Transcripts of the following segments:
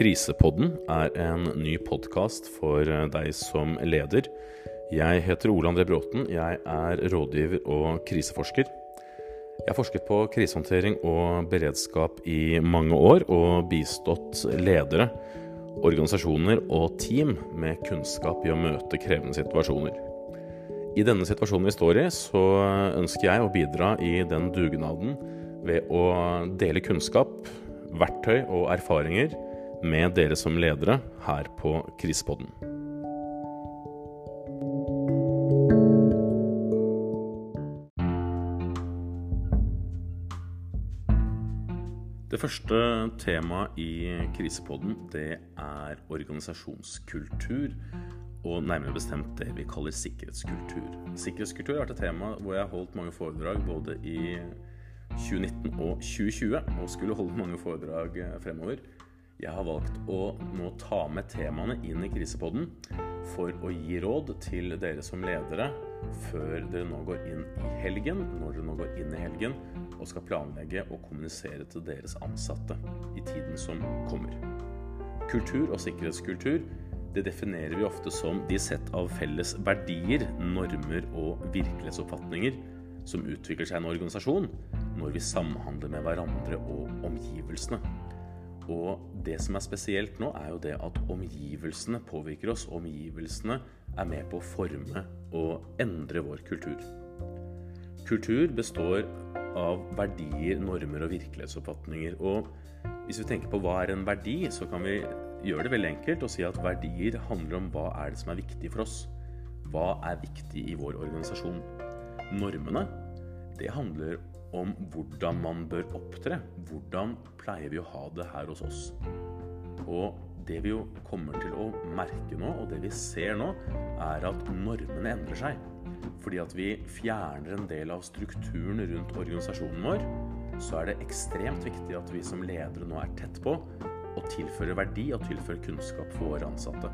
Krisepodden er en ny podkast for deg som leder. Jeg heter Ole André Bråten. Jeg er rådgiver og kriseforsker. Jeg har forsket på krisehåndtering og beredskap i mange år, og bistått ledere, organisasjoner og team med kunnskap i å møte krevende situasjoner. I denne situasjonen vi står i, så ønsker jeg å bidra i den dugnaden ved å dele kunnskap, verktøy og erfaringer med dere som ledere her på Krisepodden. Det første temaet i Krisepodden det er organisasjonskultur. Og nærmere bestemt det vi kaller sikkerhetskultur. Sikkerhetskultur har vært et tema hvor jeg har holdt mange foredrag både i 2019 og 2020, og skulle holde mange foredrag fremover. Jeg har valgt å nå ta med temaene inn i krisepodden for å gi råd til dere som ledere før dere nå går inn i helgen, når dere nå går inn i helgen og skal planlegge og kommunisere til deres ansatte i tiden som kommer. Kultur og sikkerhetskultur det definerer vi ofte som de sett av felles verdier, normer og virkelighetsoppfatninger som utvikler seg i en organisasjon når vi samhandler med hverandre og omgivelsene. Og det som er spesielt nå, er jo det at omgivelsene påvirker oss. Omgivelsene er med på å forme og endre vår kultur. Kultur består av verdier, normer og virkelighetsoppfatninger. Og hvis vi tenker på hva er en verdi, så kan vi gjøre det veldig enkelt og si at verdier handler om hva er det som er viktig for oss. Hva er viktig i vår organisasjon? Normene, det handler om hvordan man bør opptre. Hvordan pleier vi å ha det her hos oss? Og det vi jo kommer til å merke nå, og det vi ser nå, er at normene endrer seg. Fordi at vi fjerner en del av strukturen rundt organisasjonen vår, så er det ekstremt viktig at vi som ledere nå er tett på å tilføre verdi og tilføre kunnskap for våre ansatte.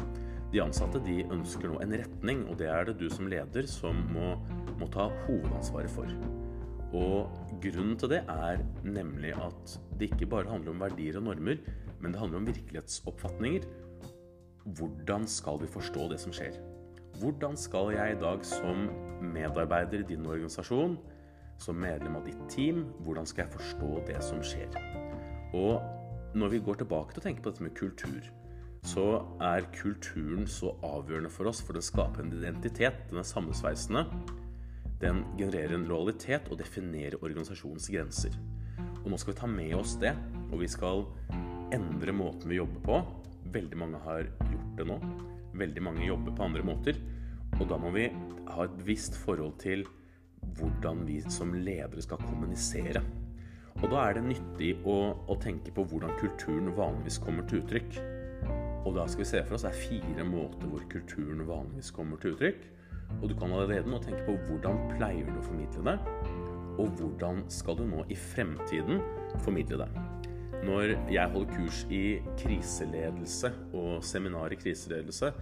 De ansatte de ønsker nå en retning, og det er det du som leder som må, må ta hovedansvaret for. Og grunnen til det er nemlig at det ikke bare handler om verdier og normer, men det handler om virkelighetsoppfatninger. Hvordan skal vi forstå det som skjer? Hvordan skal jeg i dag som medarbeider i din organisasjon, som medlem av ditt team, hvordan skal jeg forstå det som skjer? Og når vi går tilbake til å tenke på dette med kultur, så er kulturen så avgjørende for oss, for den skaper en identitet. Den er sammensveisende. Den genererer en lojalitet og definerer organisasjonens grenser. Og nå skal vi ta med oss det, og vi skal endre måten vi jobber på. Veldig mange har gjort det nå. Veldig mange jobber på andre måter. Og da må vi ha et bevisst forhold til hvordan vi som ledere skal kommunisere. Og da er det nyttig å, å tenke på hvordan kulturen vanligvis kommer til uttrykk. Og da skal vi se for oss det er fire måter hvor kulturen vanligvis kommer til uttrykk. Og du kan allerede nå tenke på hvordan pleier du å formidle det, og hvordan skal du nå i fremtiden formidle det. Når jeg holder kurs i kriseledelse og seminar i kriseledelse,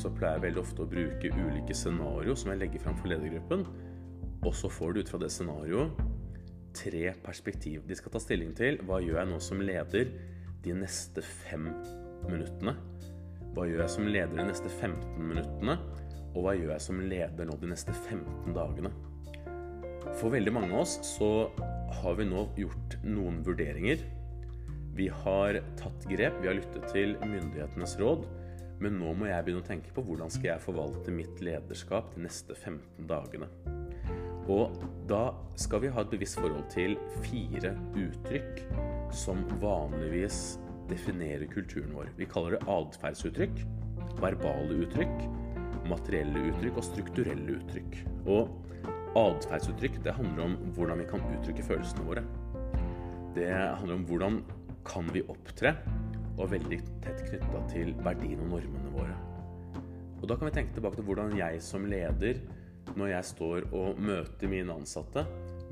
så pleier jeg veldig ofte å bruke ulike scenarioer som jeg legger fram for ledergruppen. Og så får du ut fra det scenarioet tre perspektiv de skal ta stilling til. Hva gjør jeg nå som leder de neste fem minuttene? Hva gjør jeg som leder de neste 15 minuttene? Og hva gjør jeg som leder nå de neste 15 dagene? For veldig mange av oss så har vi nå gjort noen vurderinger. Vi har tatt grep, vi har lyttet til myndighetenes råd. Men nå må jeg begynne å tenke på hvordan skal jeg forvalte mitt lederskap de neste 15 dagene. Og da skal vi ha et bevisst forhold til fire uttrykk som vanligvis definerer kulturen vår. Vi kaller det atferdsuttrykk, verbale uttrykk, materielle uttrykk og strukturelle uttrykk. Og atferdsuttrykk det handler om hvordan vi kan uttrykke følelsene våre. Det handler om hvordan kan vi opptre, og veldig tett knytta til verdiene og normene våre. Og da kan vi tenke tilbake til hvordan jeg som leder, når jeg står og møter mine ansatte,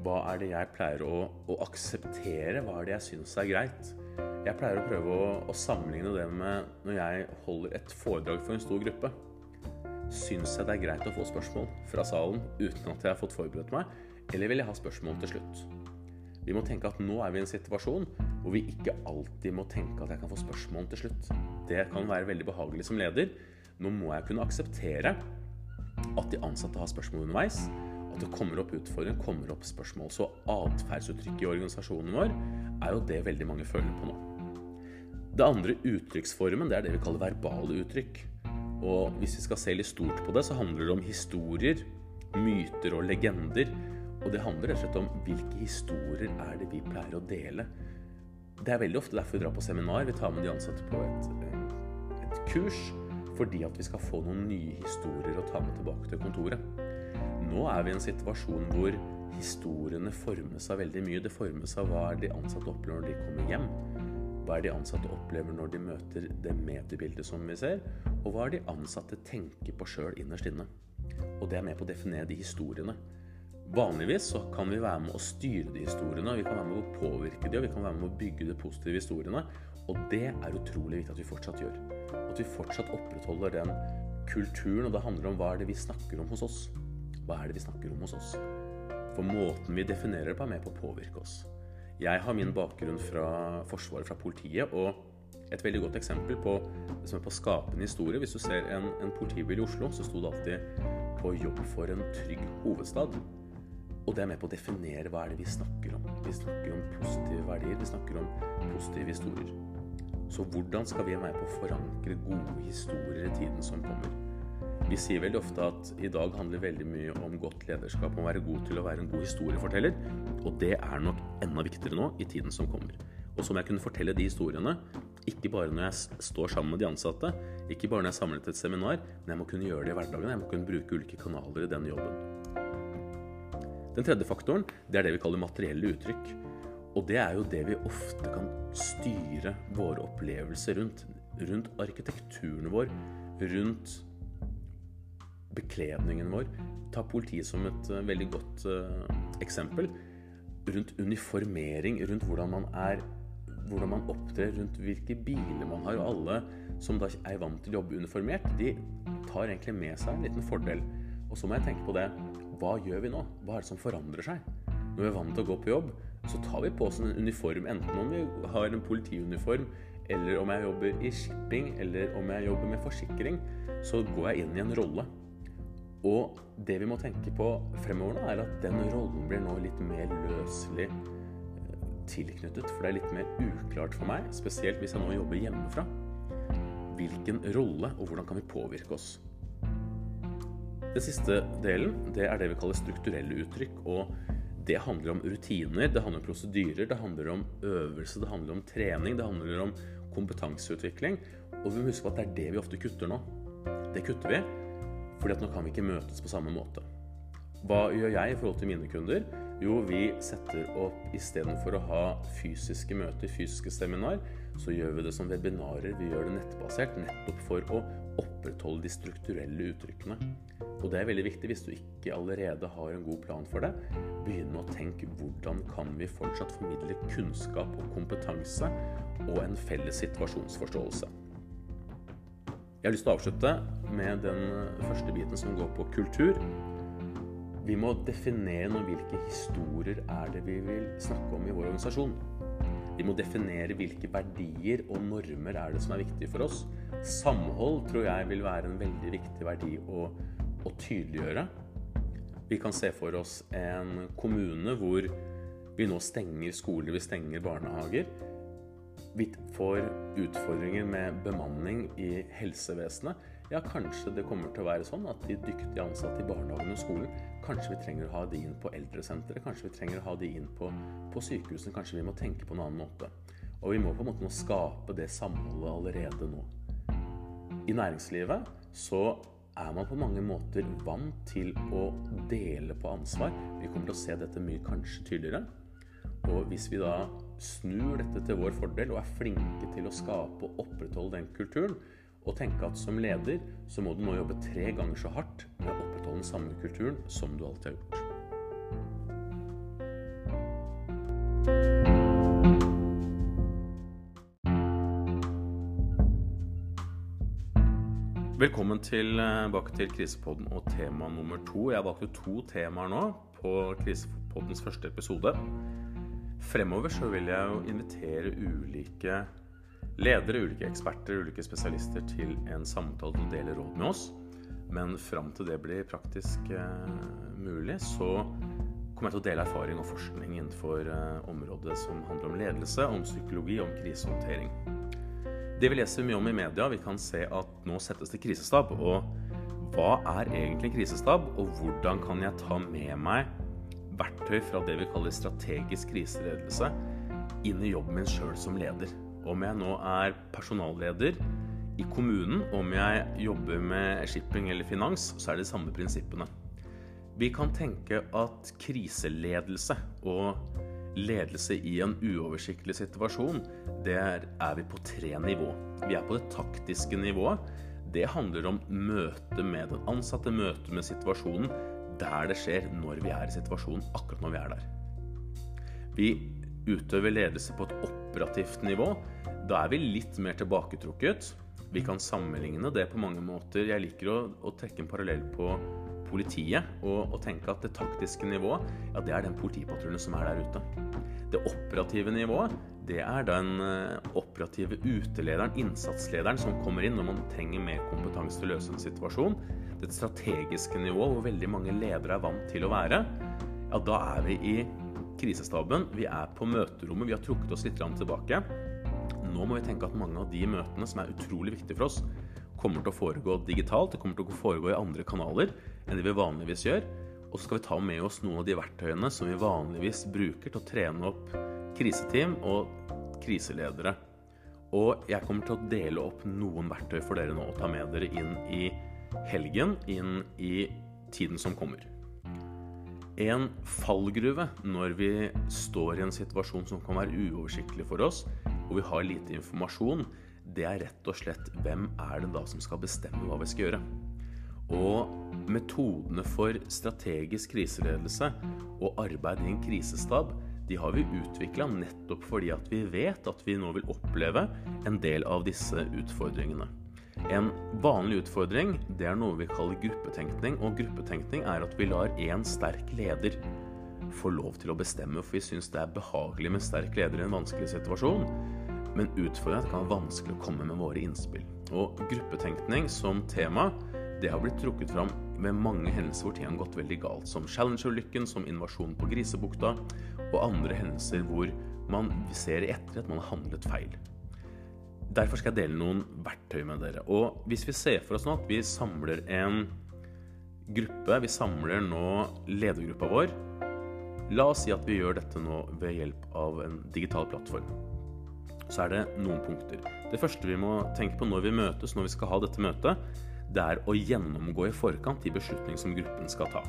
hva er det jeg pleier å, å akseptere? Hva er det jeg syns er greit? Jeg pleier å prøve å, å sammenligne det med når jeg holder et foredrag for en stor gruppe syns jeg det er greit å få spørsmål fra salen uten at jeg har fått forberedt meg, eller vil jeg ha spørsmål til slutt? Vi må tenke at nå er vi i en situasjon hvor vi ikke alltid må tenke at jeg kan få spørsmål til slutt. Det kan være veldig behagelig som leder. Nå må jeg kunne akseptere at de ansatte har spørsmål underveis. At det kommer opp utfordringer, kommer opp spørsmål. Så atferdsuttrykket i organisasjonen vår er jo det veldig mange føler på nå. Det andre uttrykksformen det er det vi kaller verbale uttrykk. Og hvis vi skal se litt stort på det, så handler det om historier, myter og legender. Og det handler rett og slett om hvilke historier er det vi pleier å dele. Det er veldig ofte derfor vi drar på seminar. Vi tar med de ansatte på et, eh, et kurs fordi at vi skal få noen nye historier å ta med tilbake til kontoret. Nå er vi i en situasjon hvor historiene formes av veldig mye. Det formes av hva de ansatte opplever når de kommer hjem. Hva er de ansatte opplever når de møter det mediebildet som vi ser? Og hva er de ansatte tenker på sjøl innerst inne? Og det er med på å definere de historiene. Vanligvis så kan vi være med å styre de historiene, vi kan være med å påvirke de, og vi kan være med å bygge de positive historiene. Og det er utrolig viktig at vi fortsatt gjør. At vi fortsatt opprettholder den kulturen, og det handler om hva er det vi snakker om hos oss. Hva er det vi snakker om hos oss? For måten vi definerer det på, er med på å påvirke oss. Jeg har min bakgrunn fra Forsvaret, fra politiet, og et veldig godt eksempel på som er på skapende historie. Hvis du ser en, en politibil i Oslo, så sto det alltid 'på jobb for en trygg hovedstad'. Og det er med på å definere hva er det vi snakker om. Vi snakker om positive verdier, vi snakker om positive historier. Så hvordan skal vi være med på å forankre gode historier i tiden som kommer? Vi sier veldig ofte at i dag handler veldig mye om godt lederskap, om å være god til å være en god historieforteller. Og det er nok enda viktigere nå i tiden som kommer. Og så må jeg kunne fortelle de historiene, ikke bare når jeg står sammen med de ansatte, ikke bare når jeg er samlet til et seminar, men jeg må kunne gjøre det i hverdagen. Jeg må kunne bruke ulike kanaler i den jobben. Den tredje faktoren det er det vi kaller materielle uttrykk. Og det er jo det vi ofte kan styre våre opplevelser rundt. Rundt arkitekturen vår, rundt bekledningen vår. Ta politiet som et uh, veldig godt uh, eksempel. Rundt uniformering, rundt hvordan man er hvordan man opptrer, rundt hvilke biler man har. Og alle som da er vant til å jobbe uniformert, de tar egentlig med seg en liten fordel. Og så må jeg tenke på det. Hva gjør vi nå? Hva er det som forandrer seg? Når vi er vant til å gå på jobb, så tar vi på oss en uniform, enten om vi har en politiuniform, eller om jeg jobber i shipping, eller om jeg jobber med forsikring, så går jeg inn i en rolle. Og det vi må tenke på fremover nå, er at den rollen blir nå litt mer løselig eh, tilknyttet. For det er litt mer uklart for meg, spesielt hvis jeg nå jobber hjemmefra. Hvilken rolle, og hvordan kan vi påvirke oss? Den siste delen det er det vi kaller strukturelle uttrykk. og Det handler om rutiner, det handler om prosedyrer, det handler om øvelse, det handler om trening, det handler om kompetanseutvikling. Og vi må huske på at det er det vi ofte kutter nå. Det kutter vi fordi at nå kan vi ikke møtes på samme måte. Hva gjør jeg i forhold til mine kunder? Jo, vi setter opp istedenfor å ha fysiske møter, fysiske seminar, så gjør vi det som webinarer. Vi gjør det nettbasert nettopp for å opprettholde de strukturelle uttrykkene. Og det er veldig viktig hvis du ikke allerede har en god plan for det. Begynn med å tenke hvordan kan vi fortsatt formidle kunnskap og kompetanse og en felles situasjonsforståelse. Jeg har lyst til å avslutte med den første biten som går på kultur. Vi må definere noe hvilke historier er det vi vil snakke om i vår organisasjon. Vi må definere hvilke verdier og normer er det som er viktige for oss. Samhold tror jeg vil være en veldig viktig verdi å, å tydeliggjøre. Vi kan se for oss en kommune hvor vi nå stenger skoler, vi stenger barnehager vi får utfordringer med bemanning i helsevesenet, ja, kanskje det kommer til å være sånn at de dyktige ansatte i barnehagen og skolen, kanskje vi trenger å ha de inn på eldresenteret, kanskje vi trenger å ha de inn på, på sykehusene, kanskje vi må tenke på en annen måte. Og vi må på en måte nå skape det samholdet allerede nå. I næringslivet så er man på mange måter vant til å dele på ansvar. Vi kommer til å se dette mye kanskje tydeligere. Og hvis vi da snur dette til vår fordel og er flinke til å skape og opprettholde den kulturen, og tenke at som leder så må du nå jobbe tre ganger så hardt med å opprettholde den samme kulturen som du alltid har gjort. Velkommen tilbake til Krisepodden og tema nummer to. Jeg har valgt ut to temaer nå på Krisepoddens første episode. Fremover så vil jeg jo invitere ulike ledere, ulike eksperter, ulike spesialister til en samtale og dele råd med oss. Men fram til det blir praktisk eh, mulig, så kommer jeg til å dele erfaring og forskning innenfor eh, området som handler om ledelse, om psykologi og om krisehåndtering. Det vi leser mye om i media, vi kan se at nå settes det krisestab. Og hva er egentlig krisestab, og hvordan kan jeg ta med meg verktøy fra det vi kaller strategisk kriseledelse inn i jobben min sjøl som leder? Om jeg nå er personalleder i kommunen, om jeg jobber med shipping eller finans, så er det de samme prinsippene. Vi kan tenke at kriseledelse og ledelse i en uoversiktlig situasjon, der er vi på tre nivå. Vi er på det taktiske nivået. Det handler om møte med den ansatte, møte med situasjonen der det skjer, når vi er i situasjonen, akkurat når vi er der. Vi utøver ledelse på et operativt nivå. Da er vi litt mer tilbaketrukket. Vi kan sammenligne det på mange måter. Jeg liker å, å trekke en parallell på politiet og, og, tenke at det taktiske nivået, ja, det er den politipatruljen som er der ute. Det operative nivået, det er den eh, operative utelederen, innsatslederen, som kommer inn når man trenger mer kompetanse til å løse en situasjon. Det strategiske nivået, hvor veldig mange ledere er vant til å være, ja, da er vi i krisestaben. Vi er på møterommet, vi har trukket oss litt tilbake. Nå må vi tenke at mange av de møtene som er utrolig viktige for oss, kommer til å foregå digitalt. Det kommer til å foregå i andre kanaler enn det vi vanligvis gjør. Og så skal vi ta med oss noen av de verktøyene som vi vanligvis bruker til å trene opp kriseteam og kriseledere. Og jeg kommer til å dele opp noen verktøy for dere nå og ta med dere inn i helgen, inn i tiden som kommer. En fallgruve når vi står i en situasjon som kan være uoversiktlig for oss, og vi har lite informasjon, det er rett og slett hvem er det da som skal bestemme hva vi skal gjøre. Og metodene for strategisk kriseledelse og arbeid i en krisestab de har vi utvikla nettopp fordi at vi vet at vi nå vil oppleve en del av disse utfordringene. En vanlig utfordring det er noe vi kaller gruppetenkning. Og gruppetenkning er at vi lar én sterk leder få lov til å bestemme, for vi syns det er behagelig med sterk leder i en vanskelig situasjon. Men utfordringen kan være vanskelig å komme med våre innspill. Og gruppetenkning som tema det har blitt trukket fram med mange hendelser hvor ting har gått veldig galt. Som Challenger-ulykken, som invasjonen på Grisebukta, og andre hendelser hvor man ser i ettertid at man har handlet feil. Derfor skal jeg dele noen verktøy med dere. Og hvis vi ser for oss nå at vi samler en gruppe, vi samler nå ledergruppa vår La oss si at vi gjør dette nå ved hjelp av en digital plattform så er det noen punkter. Det første vi må tenke på når vi møtes, når vi skal ha dette møtet, det er å gjennomgå i forkant de beslutninger som gruppen skal ta.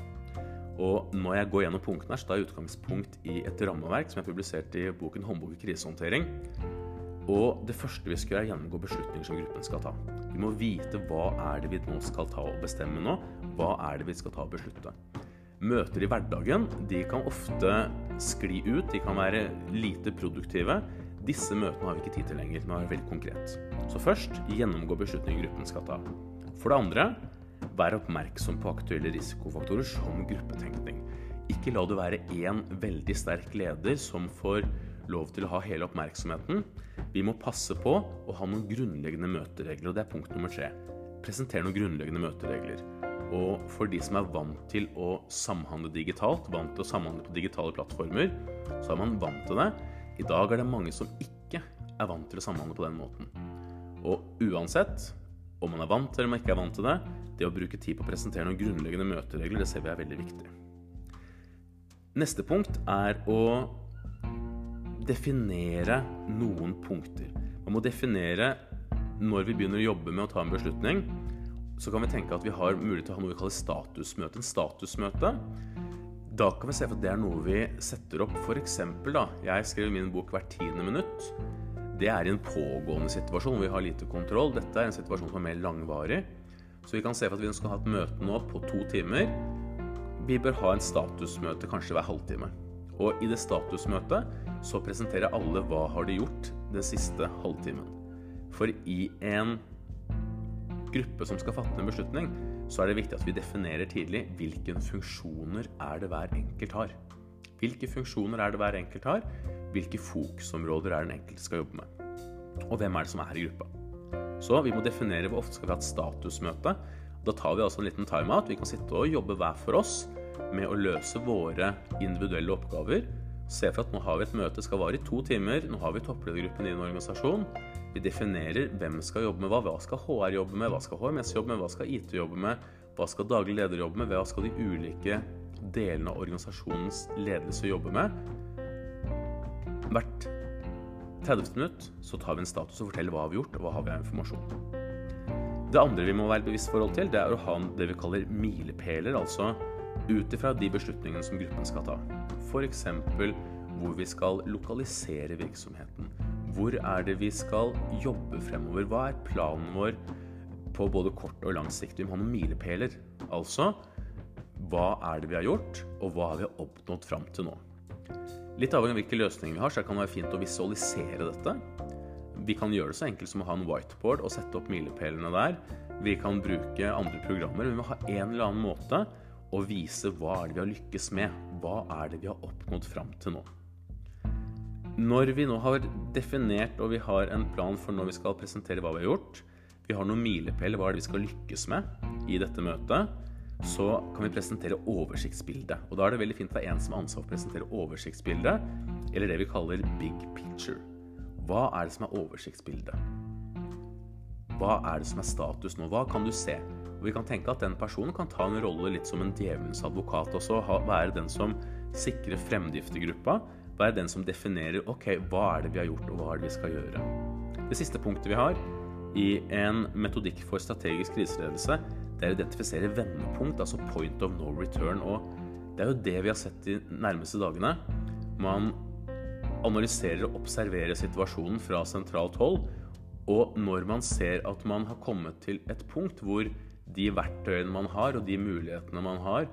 Og når jeg går gjennom punktene her, så tar jeg utgangspunkt i et rammeverk som jeg publiserte i boken 'Håndbok i krisehåndtering'. Og det første vi skal gjøre, er å gjennomgå beslutninger som gruppen skal ta. Vi må vite hva er det vi nå skal ta og bestemme nå. Hva er det vi skal ta og beslutte. Møter i hverdagen de kan ofte skli ut, de kan være lite produktive. Disse møtene har vi ikke tid til lenger. Nå er det veldig konkret. Så først gjennomgå beslutninger gruppen skal ta. For det andre, vær oppmerksom på aktuelle risikofaktorer som gruppetenkning. Ikke la det være én veldig sterk leder som får lov til å ha hele oppmerksomheten. Vi må passe på å ha noen grunnleggende møteregler, og det er punkt nummer tre. Presenter noen grunnleggende møteregler. Og for de som er vant til å samhandle digitalt, vant til å samhandle på digitale plattformer, så er man vant til det. I dag er det mange som ikke er vant til å samhandle på den måten. Og uansett om man er vant til eller ikke er vant til det, det å bruke tid på å presentere noen grunnleggende møteregler, det ser vi er veldig viktig. Neste punkt er å definere noen punkter. Man må definere når vi begynner å jobbe med å ta en beslutning. Så kan vi tenke at vi har mulighet til å ha noe vi kaller statusmøte. En statusmøte da kan vi se for at det er noe vi setter opp f.eks. da, Jeg skrev min bok hvert tiende minutt. Det er en pågående situasjon vi har lite kontroll. Dette er en situasjon som er mer langvarig. Så vi kan se for at vi skal ha et møte nå på to timer. Vi bør ha en statusmøte kanskje hver halvtime. Og i det statusmøtet så presenterer alle hva har de gjort den siste halvtimen. For i en gruppe som skal fatte en beslutning, så er det viktig at vi definerer tidlig hvilke funksjoner er det hver enkelt har. Hvilke funksjoner er det hver enkelt har? Hvilke fokusområder er den enkelte skal jobbe med. Og hvem er det som er i gruppa. Så vi må definere hvor ofte skal vi ha et statusmøte. Da tar vi altså en liten timeout. Vi kan sitte og jobbe hver for oss med å løse våre individuelle oppgaver. Se for at nå har vi et møte, skal vare i to timer. Nå har vi toppledergruppen i en organisasjon. Vi definerer hvem skal jobbe med hva. Hva skal HR jobbe med? Hva skal HMS jobbe med? Hva skal IT jobbe med? Hva skal daglig leder jobbe med? Hva skal de ulike delene av organisasjonens ledelse jobbe med? Hvert 30 minutt så tar vi en status og forteller hva vi har gjort, og hva har vi av informasjon. Det andre vi må være bevisst forhold til, det er å ha det vi kaller milepæler. Altså ut ifra de beslutningene som gruppen skal ta. F.eks. hvor vi skal lokalisere virksomheten. Hvor er det vi skal jobbe fremover? Hva er planen vår på både kort og lang sikt? Vi må ha noen milepæler. Altså hva er det vi har gjort, og hva har vi oppnådd fram til nå? Litt avhengig av hvilke løsninger vi har, så kan det være fint å visualisere dette. Vi kan gjøre det så enkelt som å ha en whiteboard og sette opp milepælene der. Vi kan bruke andre programmer, men vi må ha en eller annen måte å vise hva er det vi har lykkes med. Hva er det vi har oppnådd fram til nå. Når vi nå har definert og vi har en plan for når vi skal presentere hva vi har gjort, vi har noen milepæler, hva er det vi skal lykkes med i dette møtet, så kan vi presentere oversiktsbildet. Og da er det veldig fint å er en som har ansvar for å presentere oversiktsbildet, eller det vi kaller big picture. Hva er det som er oversiktsbildet? Hva er det som er status nå? Hva kan du se? Og vi kan tenke at den personen kan ta en rolle litt som en djevelens advokat også. Være den som sikrer fremdrift i gruppa. Være den som definerer ok, hva er det vi har gjort, og hva er det vi skal gjøre. Det siste punktet vi har i en metodikk for strategisk kriseledelse, det er å identifisere vendepunkt, altså point of no return. Og det er jo det vi har sett de nærmeste dagene. Man analyserer og observerer situasjonen fra sentralt hold. Og når man ser at man har kommet til et punkt hvor de verktøyene man har, og de mulighetene man har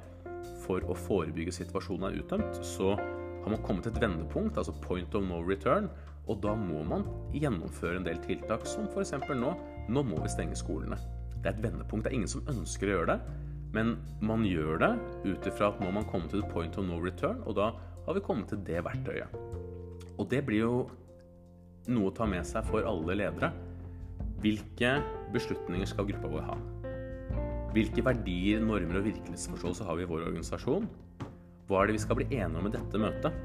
for å forebygge situasjonen er uttømt, så har man kommet til et vendepunkt, altså point of no return. Og da må man gjennomføre en del tiltak, som f.eks. nå. Nå må vi stenge skolene. Det er et vendepunkt. Det er ingen som ønsker å gjøre det. Men man gjør det ut ifra at nå man kommet til point of no return, og da har vi kommet til det verktøyet. Og det blir jo noe å ta med seg for alle ledere. Hvilke beslutninger skal gruppa vår ha? Hvilke verdier, normer og virkelighetsforståelse har vi i vår organisasjon? Hva er det vi skal bli enige om i dette møtet?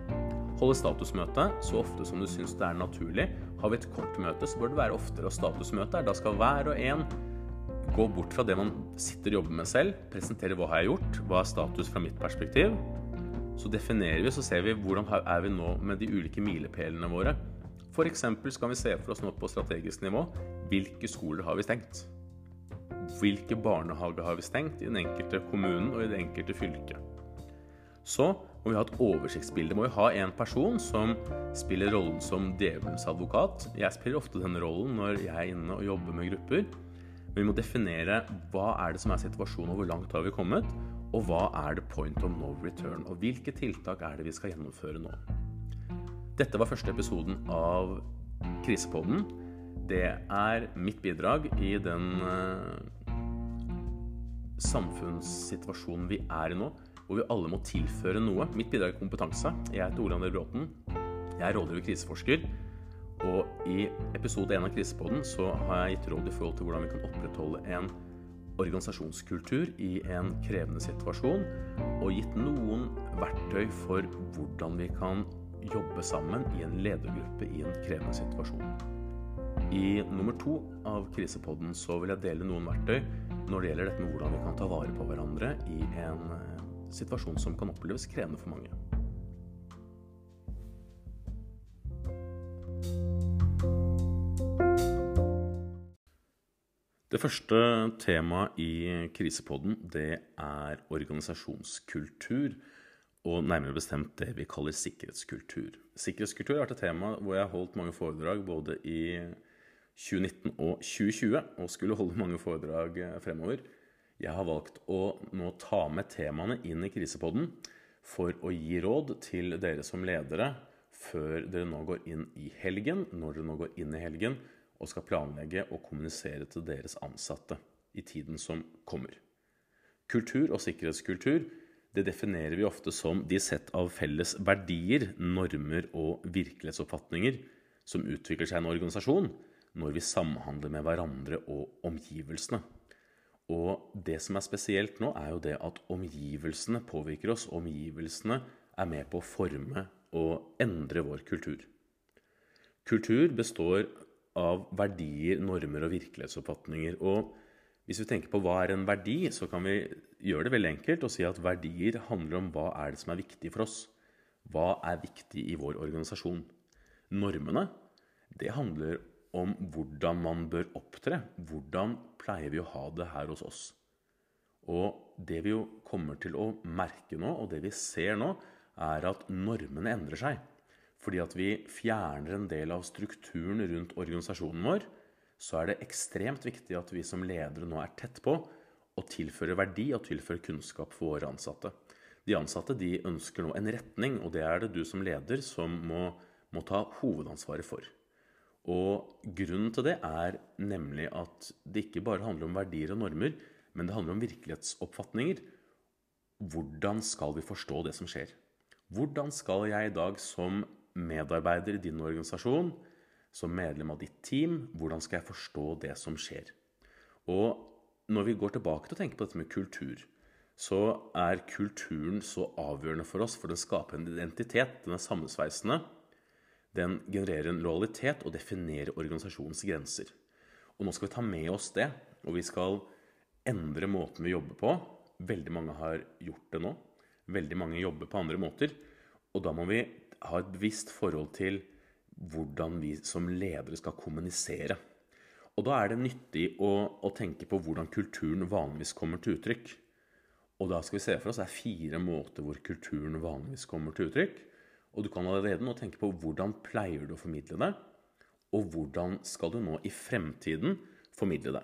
Holde statusmøte så ofte som du syns det er naturlig. Har vi et kort møte, så bør det være oftere. Og statusmøte da skal hver og en gå bort fra det man sitter og jobber med selv, presentere hva har jeg gjort, hva er status fra mitt perspektiv, så definerer vi så ser vi hvordan er vi nå med de ulike milepælene våre. F.eks. skal vi se for oss nå på strategisk nivå hvilke skoler har vi stengt? Hvilke barnehager har vi stengt i den enkelte kommunen og i det enkelte fylket? Så må vi ha et oversiktsbilde. Må vi ha en person som spiller rollen som djevelens advokat. Jeg spiller ofte den rollen når jeg er inne og jobber med grupper. Men vi må definere hva er det som er situasjonen, og hvor langt har vi kommet? Og hva er det point of no return? Og hvilke tiltak er det vi skal gjennomføre nå? Dette var første episoden av Krisepodden. Det er mitt bidrag i den uh, samfunnssituasjonen vi er i nå, hvor vi alle må tilføre noe. Mitt bidrag er kompetanse. Jeg heter Ole André Bråten. Jeg er rådgiver og kriseforsker. Og i episode 1 av Krisepodden så har jeg gitt råd i forhold til hvordan vi kan opprettholde en organisasjonskultur i en krevende situasjon, og gitt noen verktøy for hvordan vi kan jobbe sammen i en ledergruppe i en krevende situasjon. I nummer to av Krisepodden så vil jeg dele noen verktøy når det gjelder dette med hvordan vi kan ta vare på hverandre i en eh, situasjon som kan oppleves krevende for mange. Det første temaet i krisepodden det er organisasjonskultur. Og nærmere bestemt det vi kaller sikkerhetskultur. Sikkerhetskultur har vært et tema hvor jeg har holdt mange foredrag både i 2019 og 2020, og skulle holde mange foredrag fremover. Jeg har valgt å nå ta med temaene inn i krisepodden for å gi råd til dere som ledere før dere nå går inn i helgen, når dere nå går inn i helgen, og skal planlegge og kommunisere til deres ansatte i tiden som kommer. Kultur og sikkerhetskultur det definerer vi ofte som de sett av felles verdier, normer og virkelighetsoppfatninger som utvikler seg i en organisasjon når vi samhandler med hverandre og omgivelsene. Og det som er spesielt nå, er jo det at omgivelsene påvirker oss. Omgivelsene er med på å forme og endre vår kultur. Kultur består av verdier, normer og virkelighetsoppfatninger. Og hvis vi tenker på hva er en verdi, så kan vi gjøre det veldig enkelt og si at verdier handler om hva er det som er viktig for oss. Hva er viktig i vår organisasjon? Normene, det handler om hvordan man bør opptre. Hvordan pleier vi å ha det her hos oss? Og det vi jo kommer til å merke nå, og det vi ser nå, er at normene endrer seg. Fordi at vi fjerner en del av strukturen rundt organisasjonen vår, så er det ekstremt viktig at vi som ledere nå er tett på å tilføre verdi og tilføre kunnskap for våre ansatte. De ansatte de ønsker nå en retning, og det er det du som leder som må, må ta hovedansvaret for. Og grunnen til det er nemlig at det ikke bare handler om verdier og normer, men det handler om virkelighetsoppfatninger. Hvordan skal vi forstå det som skjer? Hvordan skal jeg i dag som medarbeider i din organisasjon, som medlem av ditt team, hvordan skal jeg forstå det som skjer? Og når vi går tilbake til å tenke på dette med kultur, så er kulturen så avgjørende for oss, for den skaper en identitet. Den er sammensveisende. Den genererer en lojalitet og definerer organisasjonens grenser. Og nå skal vi ta med oss det, og vi skal endre måten vi jobber på. Veldig mange har gjort det nå. Veldig mange jobber på andre måter. Og da må vi ha et bevisst forhold til hvordan vi som ledere skal kommunisere. Og da er det nyttig å, å, tenke på hvordan kulturen vanligvis kommer til uttrykk. Og da skal vi se for oss det er fire måter hvor kulturen vanligvis kommer til uttrykk. Og du kan allerede nå tenke på hvordan pleier du å formidle det, og hvordan skal du nå i fremtiden formidle det.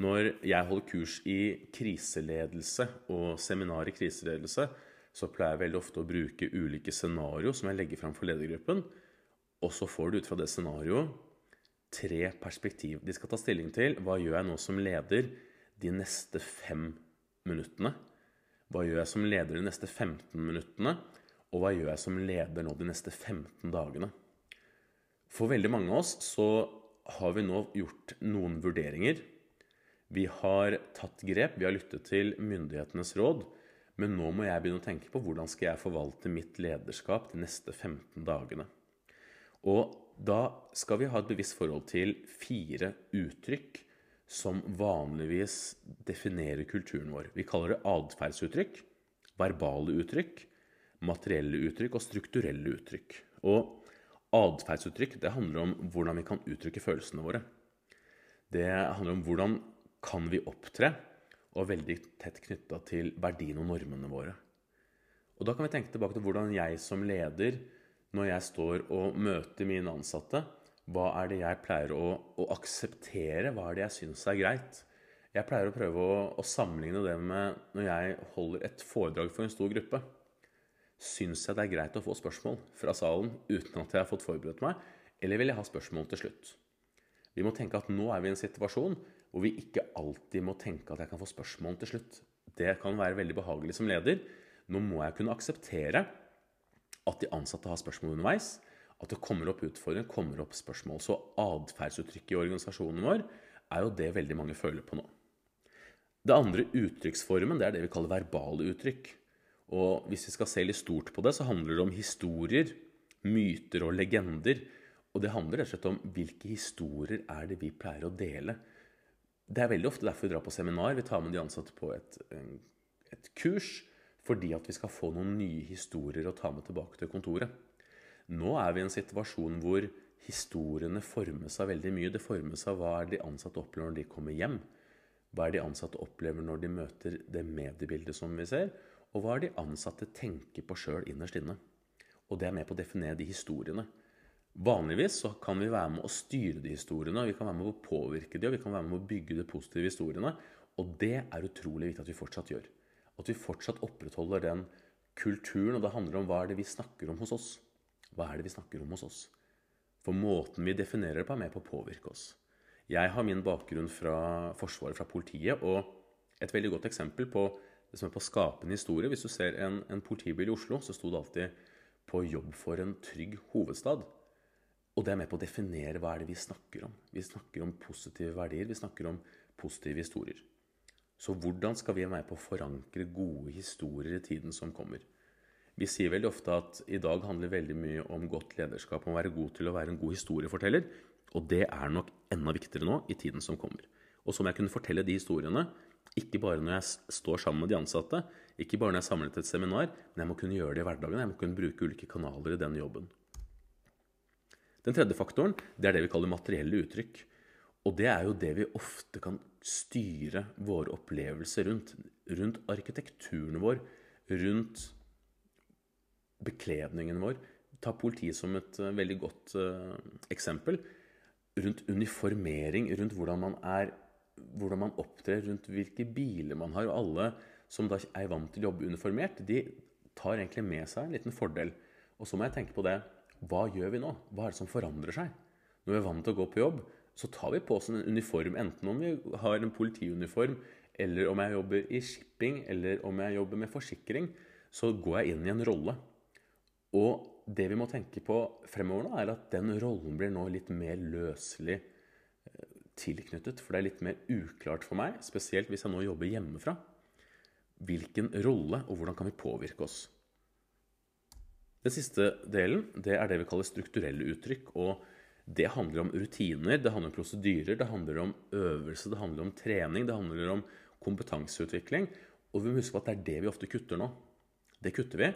Når jeg holder kurs i kriseledelse og seminar i kriseledelse, så pleier jeg veldig ofte å bruke ulike scenario som jeg legger fram for ledergruppen. Og så får du ut fra det scenarioet tre perspektiv. De skal ta stilling til hva gjør jeg nå som leder de neste fem minuttene. Hva gjør jeg som leder de neste 15 minuttene? Og hva gjør jeg som leder nå de neste 15 dagene? For veldig mange av oss så har vi nå gjort noen vurderinger. Vi har tatt grep, vi har lyttet til myndighetenes råd. Men nå må jeg begynne å tenke på hvordan skal jeg forvalte mitt lederskap de neste 15 dagene. Og da skal vi ha et bevisst forhold til fire uttrykk som vanligvis definerer kulturen vår. Vi kaller det atferdsuttrykk, verbale uttrykk, materielle uttrykk og strukturelle uttrykk. Og atferdsuttrykk handler om hvordan vi kan uttrykke følelsene våre. Det handler om hvordan kan vi opptre og veldig tett knytta til verdiene og normene våre. Og Da kan vi tenke tilbake til hvordan jeg som leder, når jeg står og møter mine ansatte, hva er det jeg pleier å, å akseptere? Hva er det jeg syns er greit? Jeg pleier å prøve å, å, sammenligne det med når jeg holder et foredrag for en stor gruppe. Syns jeg det er greit å få spørsmål fra salen uten at jeg har fått forberedt meg, eller vil jeg ha spørsmål til slutt? Vi må tenke at nå er vi i en situasjon hvor vi ikke alltid må tenke at jeg kan få spørsmål til slutt. Det kan være veldig behagelig som leder. Nå må jeg kunne akseptere at de ansatte har spørsmål underveis. At det kommer opp utfordringer, kommer opp spørsmål. Så atferdsuttrykket i organisasjonen vår er jo det veldig mange føler på nå. Det andre uttrykksformen det er det vi kaller verbale uttrykk. Og hvis vi skal se litt stort på det, så handler det om historier, myter og legender. Og det handler rett og slett om hvilke historier er det vi pleier å dele det er veldig ofte derfor vi drar på seminar. Vi tar med de ansatte på et, et, kurs fordi at vi skal få noen nye historier å ta med tilbake til kontoret. Nå er vi i en situasjon hvor historiene formes av veldig mye. Det formes av hva de ansatte opplever når de kommer hjem. Hva er de ansatte opplever når de møter det mediebildet som vi ser? Og hva er de ansatte tenker på sjøl innerst inne? Og det er med på å definere de historiene. Vanligvis så kan vi være med å styre de historiene, vi kan være med å påvirke de, og vi kan være med å bygge de positive historiene. Og det er utrolig viktig at vi fortsatt gjør. At vi fortsatt opprettholder den kulturen. Og det handler om hva er det vi snakker om hos oss. Hva er det vi snakker om hos oss? For måten vi definerer det på, er med på å påvirke oss. Jeg har min bakgrunn fra Forsvaret, fra politiet, og et veldig godt eksempel på det som er på skapende historie. Hvis du ser en, en politibil i Oslo, så sto det alltid 'på jobb for en trygg hovedstad'. Og det er med på å definere hva er det vi snakker om. Vi snakker om positive verdier, vi snakker om positive historier. Så hvordan skal vi være med på å forankre gode historier i tiden som kommer? Vi sier veldig ofte at i dag handler veldig mye om godt lederskap, om å være god til å være en god historieforteller. Og det er nok enda viktigere nå i tiden som kommer. Og så må jeg kunne fortelle de historiene, ikke bare når jeg står sammen med de ansatte, ikke bare når jeg er samlet til et seminar, men jeg må kunne gjøre det i hverdagen. Jeg må kunne bruke ulike kanaler i den jobben. Den tredje faktoren det er det vi kaller materielle uttrykk. Og det er jo det vi ofte kan styre våre opplevelser rundt. Rundt arkitekturen vår, rundt bekledningen vår. Ta politiet som et uh, veldig godt uh, eksempel. Rundt uniformering, rundt hvordan man er hvordan man opptrer, rundt hvilke biler man har. Og alle som da er vant til å jobbe uniformert, de tar egentlig med seg en liten fordel. Og så må jeg tenke på det. Hva gjør vi nå? Hva er det som forandrer seg? Når vi er vant til å gå på jobb, så tar vi på oss en uniform, enten om vi har en politiuniform, eller om jeg jobber i shipping, eller om jeg jobber med forsikring, så går jeg inn i en rolle. Og det vi må tenke på fremover nå, er at den rollen blir nå litt mer løselig eh, tilknyttet. For det er litt mer uklart for meg, spesielt hvis jeg nå jobber hjemmefra, hvilken rolle og hvordan kan vi påvirke oss. Den siste delen det er det vi kaller strukturelle uttrykk. og det handler om rutiner, det handler om prosedyrer, det handler om øvelse, det handler om trening, det handler om kompetanseutvikling. Og vi må huske på at det er det vi ofte kutter nå. Det kutter vi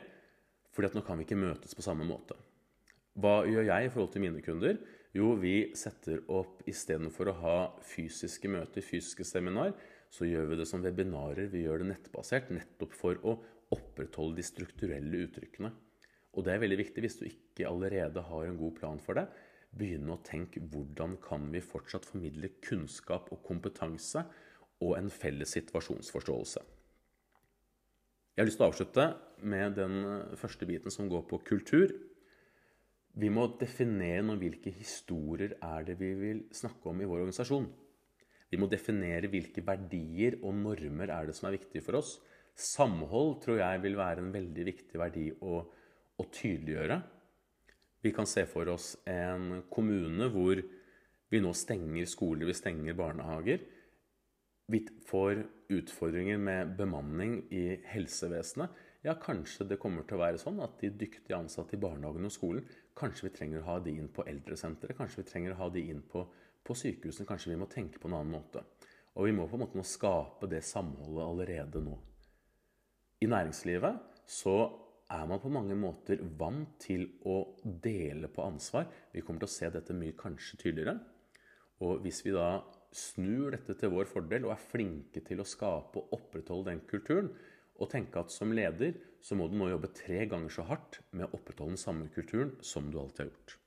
fordi at nå kan vi ikke møtes på samme måte. Hva gjør jeg i forhold til mine kunder? Jo, vi setter opp istedenfor å ha fysiske møter, fysiske seminar, så gjør vi det som webinarer, vi gjør det nettbasert, nettopp for å opprettholde de strukturelle uttrykkene. Og det er veldig viktig hvis du ikke allerede har en god plan for det begynne å tenke hvordan kan vi fortsatt formidle kunnskap og kompetanse og en felles situasjonsforståelse. Jeg har lyst til å avslutte med den første biten som går på kultur. Vi må definere noe hvilke historier er det vi vil snakke om i vår organisasjon. Vi må definere hvilke verdier og normer er det som er viktige for oss. Samhold tror jeg vil være en veldig viktig verdi å, å tydeliggjøre. Vi kan se for oss en kommune hvor vi nå stenger skoler, vi stenger barnehager. Vi får utfordringer med bemanning i helsevesenet. Ja, kanskje det kommer til å være sånn at de dyktige ansatte i barnehagen og skolen Kanskje vi trenger å ha de inn på eldresenteret, kanskje vi trenger å ha de inn på, på sykehusene. Kanskje vi må tenke på en annen måte. Og vi må på en måte nå skape det samholdet allerede nå. I næringslivet så er man på mange måter vant til å dele på ansvar. Vi kommer til å se dette mye kanskje tydeligere. Og hvis vi da snur dette til vår fordel og er flinke til å skape og opprettholde den kulturen, og tenke at som leder så må du nå jobbe tre ganger så hardt med å opprettholde den samme kulturen som du alltid har gjort.